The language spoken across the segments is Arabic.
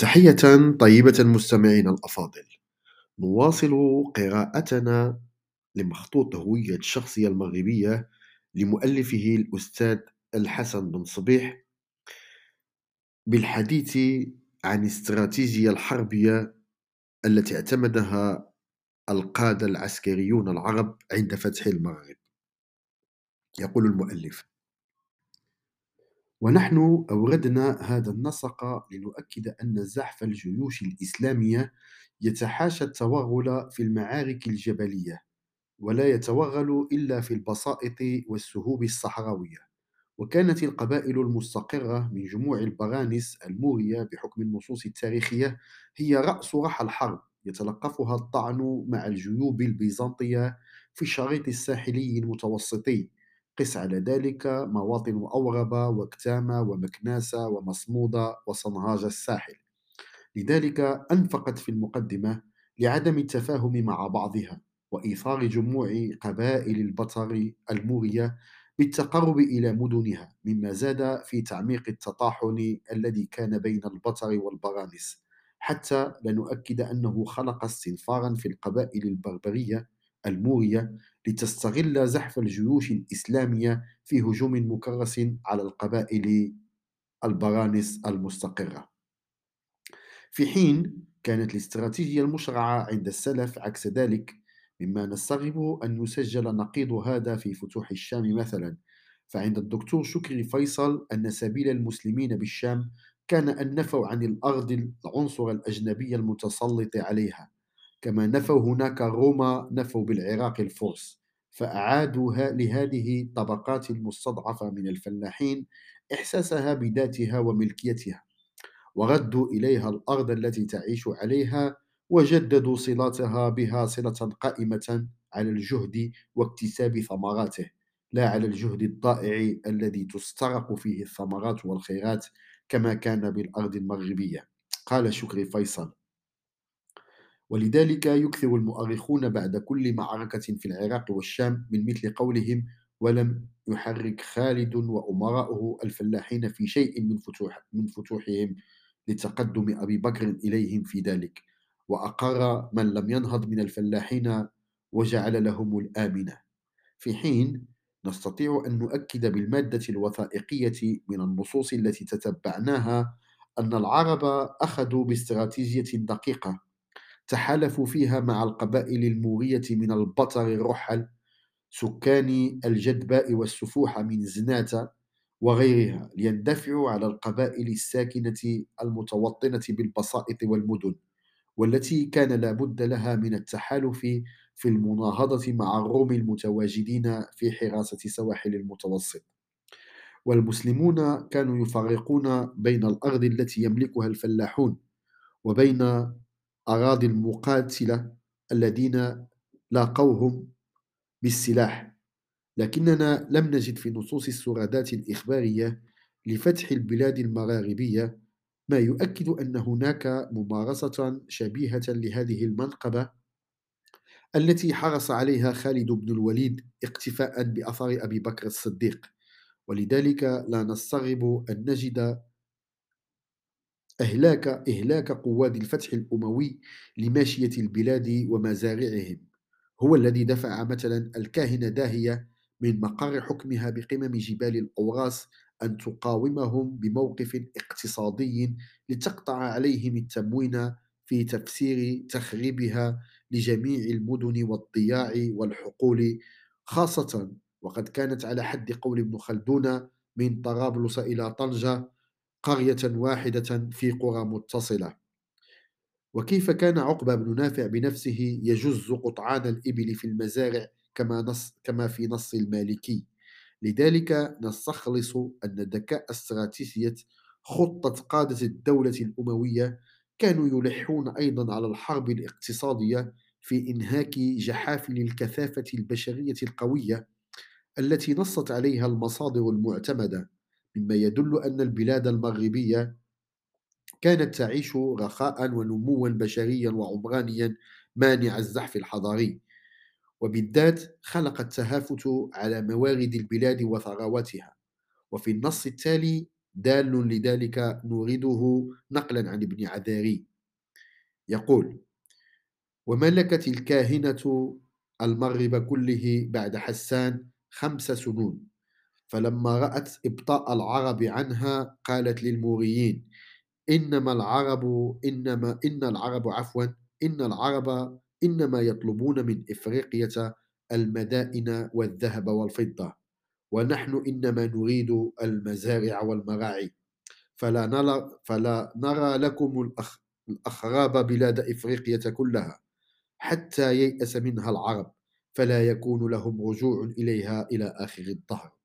تحية طيبة مستمعينا الأفاضل. نواصل قراءتنا لمخطوط هوية الشخصية المغربية لمؤلفه الأستاذ الحسن بن صبيح بالحديث عن الاستراتيجية الحربية التي اعتمدها القادة العسكريون العرب عند فتح المغرب. يقول المؤلف ونحن أوردنا هذا النسق لنؤكد أن زحف الجيوش الإسلامية يتحاشى التوغل في المعارك الجبلية ولا يتوغل إلا في البسائط والسهوب الصحراوية. وكانت القبائل المستقرة من جموع البرانس المورية بحكم النصوص التاريخية هي رأس رحى الحرب يتلقفها الطعن مع الجيوب البيزنطية في الشريط الساحلي المتوسطي. قس على ذلك مواطن أوربة وكتامة ومكناسة ومصمودة وصنهاج الساحل. لذلك أنفقت في المقدمة لعدم التفاهم مع بعضها وإيثار جموع قبائل البطر المورية بالتقرب إلى مدنها مما زاد في تعميق التطاحن الذي كان بين البطر والبرانس حتى لنؤكد أنه خلق استنفارا في القبائل البربرية المورية لتستغل زحف الجيوش الإسلامية في هجوم مكرس على القبائل البرانس المستقرة. في حين كانت الاستراتيجية المشرعة عند السلف عكس ذلك مما نستغرب أن يسجل نقيض هذا في فتوح الشام مثلا. فعند الدكتور شكري فيصل أن سبيل المسلمين بالشام كان أن نفوا عن الأرض العنصر الأجنبي المتسلط عليها. كما نفوا هناك روما نفوا بالعراق الفرس فأعادوا لهذه الطبقات المستضعفة من الفلاحين إحساسها بذاتها وملكيتها وردوا إليها الأرض التي تعيش عليها وجددوا صلاتها بها صلة قائمة على الجهد واكتساب ثمراته لا على الجهد الضائع الذي تسترق فيه الثمرات والخيرات كما كان بالأرض المغربية. قال شكري فيصل ولذلك يكثر المؤرخون بعد كل معركة في العراق والشام من مثل قولهم ولم يحرك خالد وأمراؤه الفلاحين في شيء من فتوح من فتوحهم لتقدم أبي بكر إليهم في ذلك. وأقر من لم ينهض من الفلاحين وجعل لهم الآمنة. في حين نستطيع أن نؤكد بالمادة الوثائقية من النصوص التي تتبعناها أن العرب أخذوا باستراتيجية دقيقة تحالفوا فيها مع القبائل المورية من البطر الرحل سكان الجدباء والسفوح من زناتة وغيرها ليندفعوا على القبائل الساكنة المتوطنة بالبسائط والمدن والتي كان لابد لها من التحالف في المناهضة مع الروم المتواجدين في حراسة سواحل المتوسط. والمسلمون كانوا يفرقون بين الأرض التي يملكها الفلاحون وبين أراضي المقاتلة الذين لاقوهم بالسلاح. لكننا لم نجد في نصوص السرادات الإخبارية لفتح البلاد المغاربية ما يؤكد أن هناك ممارسة شبيهة لهذه المنقبة التي حرص عليها خالد بن الوليد اقتفاء بأثر أبي بكر الصديق. ولذلك لا نستغرب أن نجد إهلاك إهلاك قواد الفتح الأموي لماشية البلاد ومزارعهم. هو الذي دفع مثلا الكاهنة داهية من مقر حكمها بقمم جبال الأوراس أن تقاومهم بموقف اقتصادي لتقطع عليهم التموين في تفسير تخريبها لجميع المدن والضياع والحقول خاصة وقد كانت على حد قول ابن خلدون من طرابلس إلى طنجة قرية واحدة في قرى متصلة. وكيف كان عقبة بن نافع بنفسه يجز قطعان الإبل في المزارع كما, نص كما في نص المالكي؟ لذلك نستخلص أن ذكاء استراتيجية خطة قادة الدولة الأموية كانوا يلحون أيضا على الحرب الاقتصادية في إنهاك جحافل الكثافة البشرية القوية التي نصت عليها المصادر المعتمدة. مما يدل أن البلاد المغربية كانت تعيش رخاء ونموا بشريا وعمرانيا مانع الزحف الحضاري. وبالذات خلق التهافت على موارد البلاد وثرواتها. وفي النص التالي دال لذلك نورده نقلا عن ابن عذاري. يقول وملكت الكاهنة المغرب كله بعد حسان خمس سنون فلما رأت إبطاء العرب عنها قالت للموريين إنما العرب إنما إن العرب عفوا إن العرب إنما يطلبون من إفريقية المدائن والذهب والفضة ونحن إنما نريد المزارع والمراعي. فلا نرى, فلا نرى لكم الأخ الأخراب بلاد إفريقية كلها حتى ييأس منها العرب فلا يكون لهم رجوع إليها إلى آخر الدهر.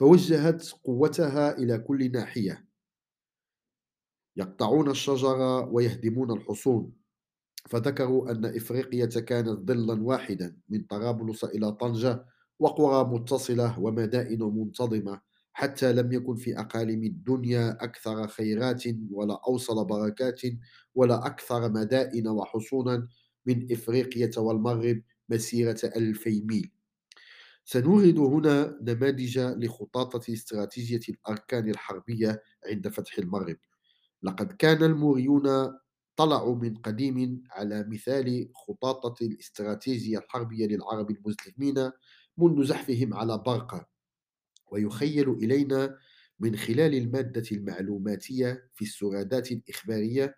فوجهت قوتها إلى كل ناحية. يقطعون الشجر ويهدمون الحصون. فذكروا أن إفريقية كانت ظلا واحدا من طرابلس إلى طنجة وقرى متصلة ومدائن منتظمة حتى لم يكن في أقاليم الدنيا أكثر خيرات ولا أوصل بركات ولا أكثر مدائن وحصونا من إفريقية والمغرب مسيرة ألفي ميل. سنورد هنا نماذج لخطاطة استراتيجية الأركان الحربية عند فتح المغرب. لقد كان الموريون طلعوا من قديم على مثال خطاطة الاستراتيجية الحربية للعرب المسلمين منذ زحفهم على برقة ويخيل إلينا من خلال المادة المعلوماتية في السرادات الإخبارية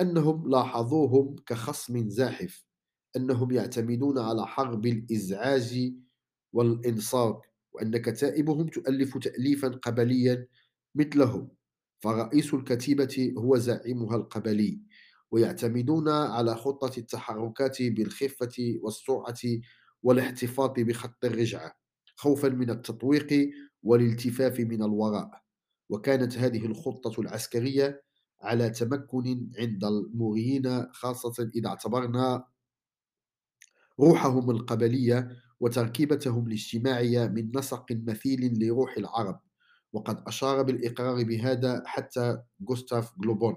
أنهم لاحظوهم كخصم زاحف أنهم يعتمدون على حرب الإزعاج والإنصار وأن كتائبهم تؤلف تأليفا قبليا مثلهم. فرئيس الكتيبة هو زعيمها القبلي ويعتمدون على خطة التحركات بالخفة والسرعة والاحتفاظ بخط الرجعة خوفا من التطويق والالتفاف من الوراء. وكانت هذه الخطة العسكرية على تمكن عند الموريين خاصة إذا اعتبرنا روحهم القبلية وتركيبتهم الاجتماعية من نسق مثيل لروح العرب وقد أشار بالإقرار بهذا حتى غوستاف جلوبون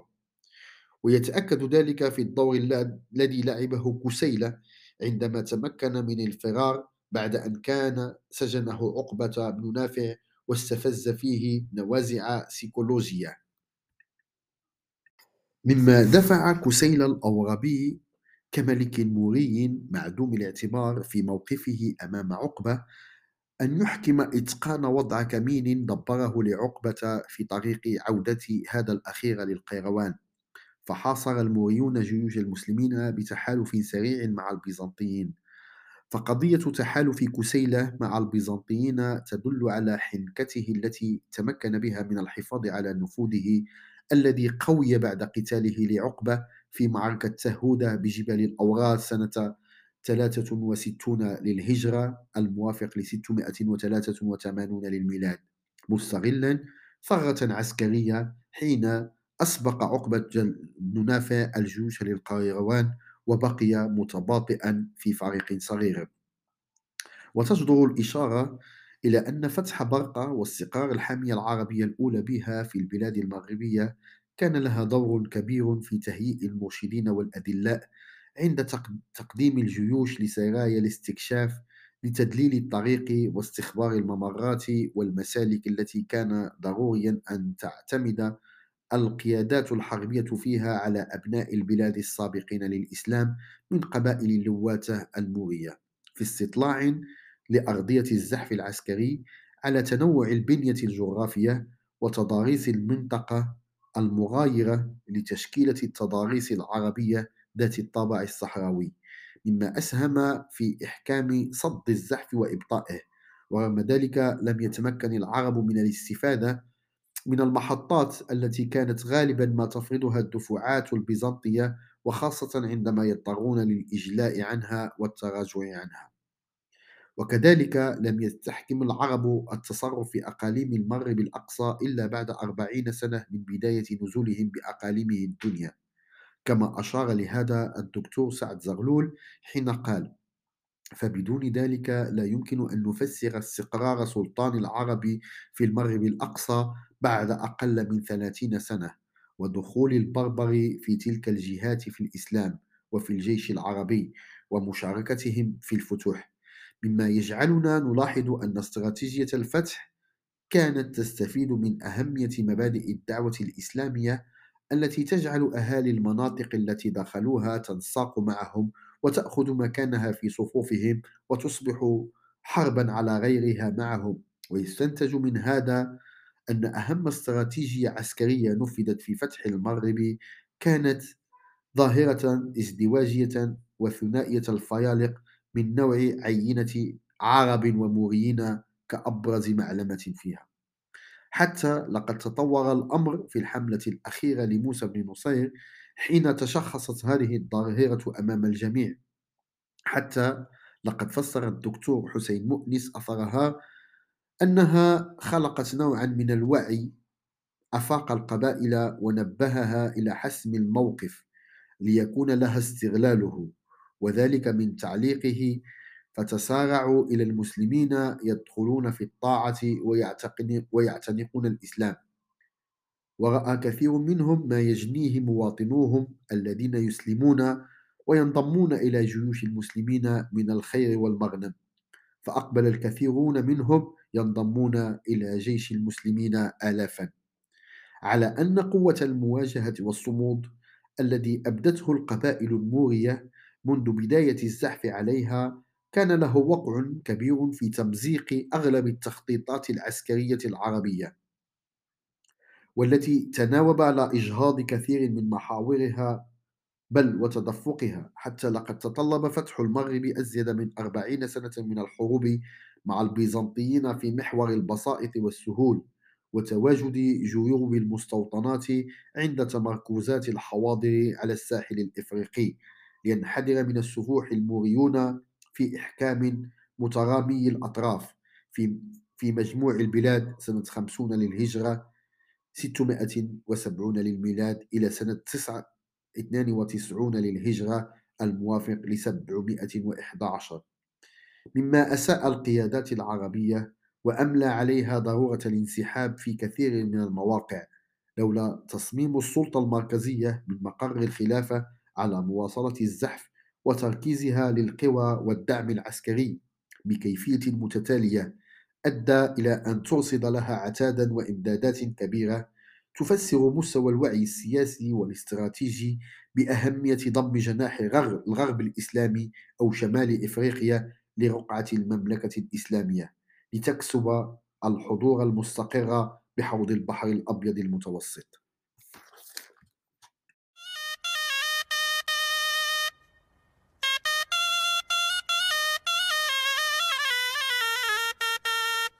ويتأكد ذلك في الدور الذي لعبه كسيلة عندما تمكن من الفرار بعد أن كان سجنه عقبة بن نافع واستفز فيه نوازع سيكولوجية مما دفع كسيل الأورابي كملك موري معدوم الاعتبار في موقفه أمام عقبة أن يحكم إتقان وضع كمين دبره لعقبة في طريق عودة هذا الأخير للقيروان. فحاصر الموريون جيوش المسلمين بتحالف سريع مع البيزنطيين. فقضية تحالف كسيلة مع البيزنطيين تدل على حنكته التي تمكن بها من الحفاظ على نفوذه الذي قوي بعد قتاله لعقبة في معركة تهودة بجبال الأوراس سنة 63 للهجرة الموافق ل 683 للميلاد. مستغلا ثغرة عسكرية حين أسبق عقبة بن نافع الجيوش للقيروان وبقي متباطئا في فريق صغير. وتجدر الإشارة إلى أن فتح برقة واستقرار الحامية العربية الأولى بها في البلاد المغربية كان لها دور كبير في تهيئ المرشدين والأدلاء عند تقديم الجيوش لسرايا الاستكشاف لتدليل الطريق واستخبار الممرات والمسالك التي كان ضروريا أن تعتمد القيادات الحربية فيها على أبناء البلاد السابقين للإسلام من قبائل اللواتة المورية. في استطلاع لأرضية الزحف العسكري على تنوع البنية الجغرافية وتضاريس المنطقة المغايرة لتشكيلة التضاريس العربية ذات الطابع الصحراوي مما أسهم في إحكام صد الزحف وإبطائه. ورغم ذلك لم يتمكن العرب من الاستفادة من المحطات التي كانت غالبا ما تفرضها الدفعات البيزنطية وخاصة عندما يضطرون للإجلاء عنها والتراجع عنها. وكذلك لم يستحكم العرب التصرف في أقاليم المغرب الأقصى إلا بعد أربعين سنة من بداية نزولهم بأقاليمه الدنيا. كما أشار لهذا الدكتور سعد زغلول حين قال فبدون ذلك لا يمكن أن نفسر استقرار سلطان العرب في المغرب الأقصى بعد أقل من ثلاثين سنة ودخول البربر في تلك الجهات في الإسلام وفي الجيش العربي ومشاركتهم في الفتوح. مما يجعلنا نلاحظ أن استراتيجية الفتح كانت تستفيد من أهمية مبادئ الدعوة الإسلامية التي تجعل أهالي المناطق التي دخلوها تنساق معهم وتأخذ مكانها في صفوفهم وتصبح حربا على غيرها معهم. ويستنتج من هذا أن أهم استراتيجية عسكرية نفذت في فتح المغرب كانت ظاهرة ازدواجية وثنائية الفيالق من نوع عينة عرب وموريين كأبرز معلمة فيها. حتى لقد تطور الأمر في الحملة الأخيرة لموسى بن نصير حين تشخصت هذه الظاهرة أمام الجميع. حتى لقد فسر الدكتور حسين مؤنس أثرها أنها خلقت نوعا من الوعي أفاق القبائل ونبهها إلى حسم الموقف ليكون لها استغلاله. وذلك من تعليقه فتسارعوا إلى المسلمين يدخلون في الطاعة ويعتنقون الإسلام. ورأى كثير منهم ما يجنيه مواطنوهم الذين يسلمون وينضمون إلى جيوش المسلمين من الخير والمغنم. فأقبل الكثيرون منهم ينضمون إلى جيش المسلمين آلافا. على أن قوة المواجهة والصمود الذي أبدته القبائل المورية منذ بداية الزحف عليها كان له وقع كبير في تمزيق أغلب التخطيطات العسكرية العربية والتي تناوب على إجهاض كثير من محاورها بل وتدفقها حتى لقد تطلب فتح المغرب أزيد من أربعين سنة من الحروب مع البيزنطيين في محور البسائط والسهول وتواجد جيوب المستوطنات عند تمركزات الحواضر على الساحل الإفريقي. لينحدر من السفوح الموريون في إحكام مترامي الأطراف. في في مجموع البلاد سنة 50 للهجرة 670 للميلاد إلى سنة 9 92 للهجرة الموافق ل 711 مما أساء القيادات العربية وأملى عليها ضرورة الانسحاب في كثير من المواقع لولا تصميم السلطة المركزية من مقر الخلافة على مواصلة الزحف وتركيزها للقوى والدعم العسكري بكيفية متتالية أدى إلى أن ترصد لها عتادا وإمدادات كبيرة تفسر مستوى الوعي السياسي والاستراتيجي بأهمية ضم جناح الغرب الإسلامي أو شمال إفريقيا لرقعة المملكة الإسلامية لتكسب الحضور المستقر بحوض البحر الأبيض المتوسط.